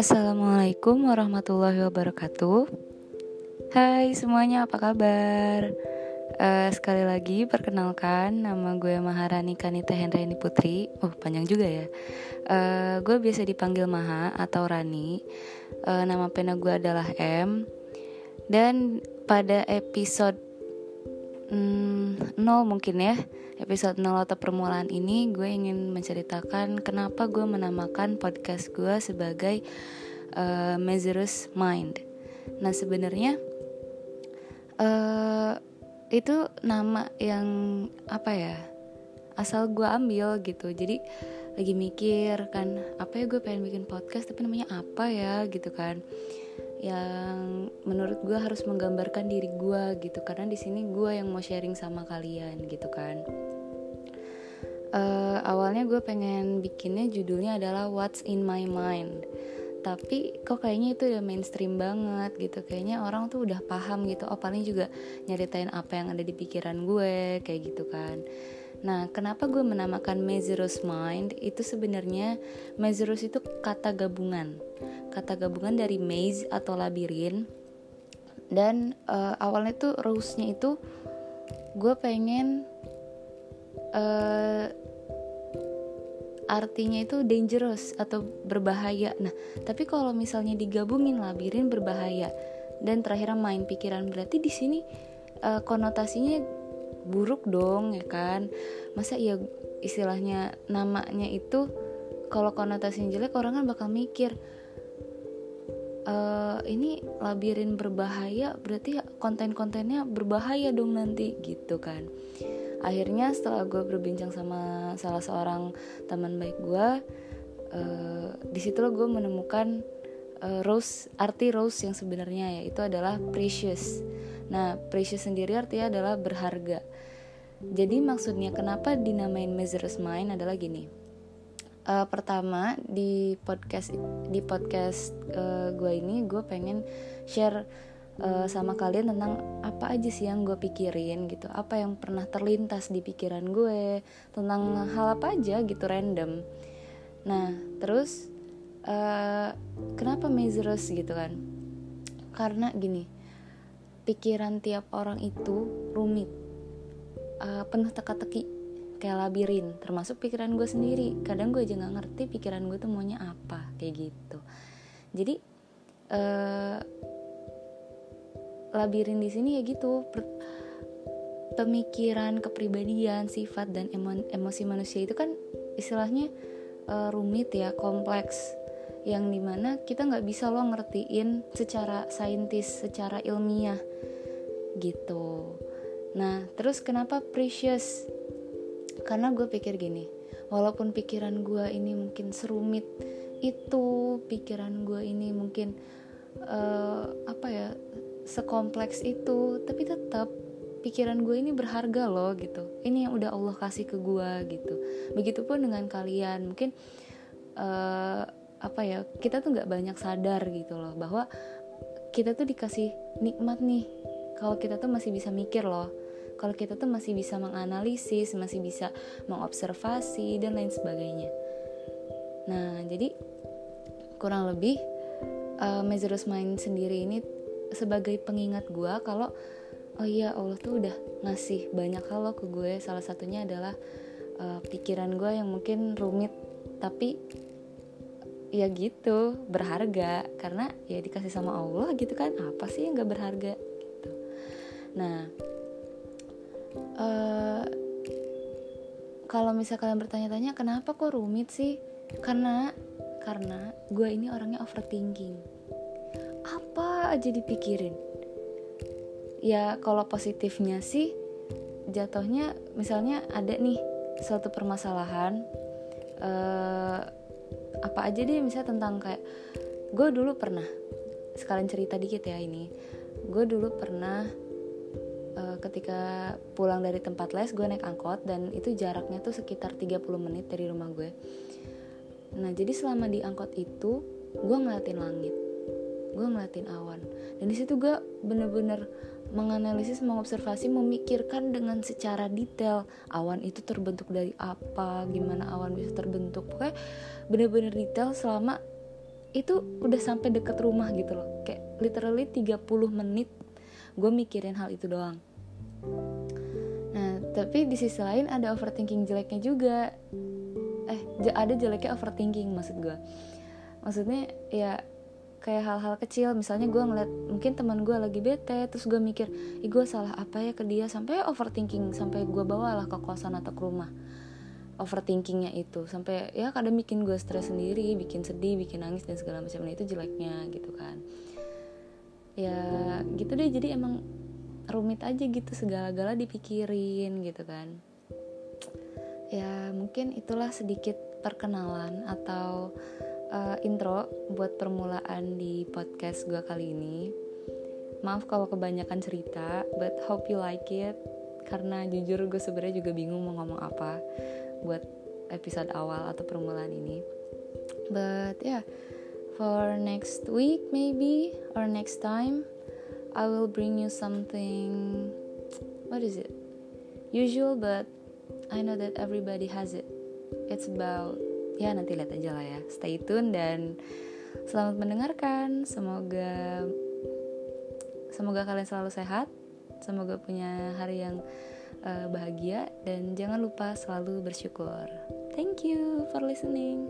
Assalamualaikum warahmatullahi wabarakatuh. Hai semuanya apa kabar? Uh, sekali lagi perkenalkan nama gue Maharani Kanita Hendraini Putri. Oh panjang juga ya. Uh, Gue biasa dipanggil Maha atau Rani. Uh, Nama pena gue adalah M. Dan pada episode hmm, 0 mungkin ya episode 0 atau permulaan ini gue ingin menceritakan kenapa gue menamakan podcast gue sebagai uh, Mind. Nah sebenarnya uh, itu nama yang apa ya asal gue ambil gitu. Jadi lagi mikir kan apa ya gue pengen bikin podcast tapi namanya apa ya gitu kan yang menurut gue harus menggambarkan diri gue gitu. Karena di sini gue yang mau sharing sama kalian gitu kan. Uh, awalnya gue pengen bikinnya judulnya adalah What's in My Mind. Tapi kok kayaknya itu udah mainstream banget gitu. Kayaknya orang tuh udah paham gitu. Oh paling juga nyeritain apa yang ada di pikiran gue kayak gitu kan nah kenapa gue menamakan Mazerus Mind? Itu sebenarnya Mazerus itu kata gabungan. Kata gabungan dari maze atau labirin. Dan uh, awalnya tuh rose-nya itu gue pengen uh, artinya itu dangerous atau berbahaya. Nah, tapi kalau misalnya digabungin labirin berbahaya dan terakhir main pikiran berarti di sini uh, konotasinya buruk dong ya kan? Masa iya istilahnya namanya itu kalau konotasinya jelek orang kan bakal mikir uh, ini labirin berbahaya berarti konten-kontennya berbahaya dong nanti gitu kan akhirnya setelah gue berbincang sama salah seorang teman baik gue uh, di situ gue menemukan uh, rose arti rose yang sebenarnya ya itu adalah precious nah precious sendiri artinya adalah berharga. Jadi maksudnya kenapa dinamain Mazer's Mind adalah gini. Uh, pertama di podcast di podcast uh, gue ini gue pengen share uh, sama kalian tentang apa aja sih yang gue pikirin gitu. Apa yang pernah terlintas di pikiran gue tentang hal apa aja gitu random. Nah terus uh, kenapa Mazerus gitu kan? Karena gini pikiran tiap orang itu rumit. Uh, penuh teka-teki kayak labirin. Termasuk pikiran gue sendiri. Kadang gue aja nggak ngerti pikiran gue tuh maunya apa kayak gitu. Jadi uh, labirin di sini ya gitu. Pemikiran kepribadian sifat dan emo emosi manusia itu kan istilahnya uh, rumit ya kompleks yang di mana kita nggak bisa lo ngertiin secara saintis secara ilmiah gitu. Nah terus kenapa precious? Karena gue pikir gini walaupun pikiran gue ini mungkin serumit itu pikiran gue ini mungkin uh, apa ya sekompleks itu tapi tetap pikiran gue ini berharga loh gitu. Ini yang udah Allah kasih ke gue gitu. Begitupun dengan kalian mungkin uh, apa ya kita tuh nggak banyak sadar gitu loh bahwa kita tuh dikasih nikmat nih. Kalau kita tuh masih bisa mikir loh. Kalau kita tuh masih bisa menganalisis masih bisa mengobservasi dan lain sebagainya. Nah jadi kurang lebih uh, Mazerus Mind sendiri ini sebagai pengingat gue kalau oh iya Allah tuh udah ngasih banyak hal loh ke gue. Salah satunya adalah uh, pikiran gue yang mungkin rumit tapi ya gitu berharga. Karena ya dikasih sama Allah gitu kan apa sih yang gak berharga gitu? Nah uh, kalau misal kalian bertanya-tanya kenapa kok rumit sih? Karena karena gue ini orangnya overthinking. Apa aja dipikirin? Ya kalau positifnya sih jatuhnya misalnya ada nih suatu permasalahan uh, apa aja deh misalnya tentang kayak gue dulu pernah sekalian cerita dikit ya ini. Gue dulu pernah uh, ketika pulang dari tempat les gue naik angkot dan itu jaraknya tuh sekitar 30 menit dari rumah gue nah jadi selama di angkot itu gue ngeliatin langit gue ngeliatin awan. Dan di situ gue bener-bener menganalisis, mengobservasi, memikirkan dengan secara detail awan itu terbentuk dari apa, gimana awan bisa terbentuk. Pokoknya bener-bener detail selama itu udah sampai deket rumah gitu loh. Kayak literally 30 menit gue mikirin hal itu doang. Nah, tapi di sisi lain ada overthinking jeleknya juga. Eh, ada jeleknya overthinking maksud gue. Maksudnya ya kayak hal-hal kecil. Misalnya gue ngeliat mungkin teman gue lagi bete terus gue mikir ih gue salah apa ya ke dia? Sampai overthinking sampai gue bawalah ke kosan atau ke rumah. Overthinkingnya itu. Sampai ya kadang bikin gue stres sendiri bikin sedih bikin nangis dan segala macam. Nah itu jeleknya gitu kan. Ya gitu deh. Jadi emang rumit aja gitu segala-gala dipikirin gitu kan. Ya mungkin itulah sedikit perkenalan atau intro buat permulaan di podcast gue kali ini. Maaf kalau kebanyakan cerita, but hope you like it. Karena jujur gue sebenarnya juga bingung mau ngomong apa buat episode awal atau permulaan ini. But yeah, for next week maybe or next time, I will bring you something. What is it? Usual, but I know that everybody has it. It's about ya nanti lihat aja lah ya. Stay tune dan selamat mendengarkan. Semoga semoga kalian selalu sehat. Semoga punya hari yang uh, bahagia. Dan jangan lupa selalu bersyukur. Thank you for listening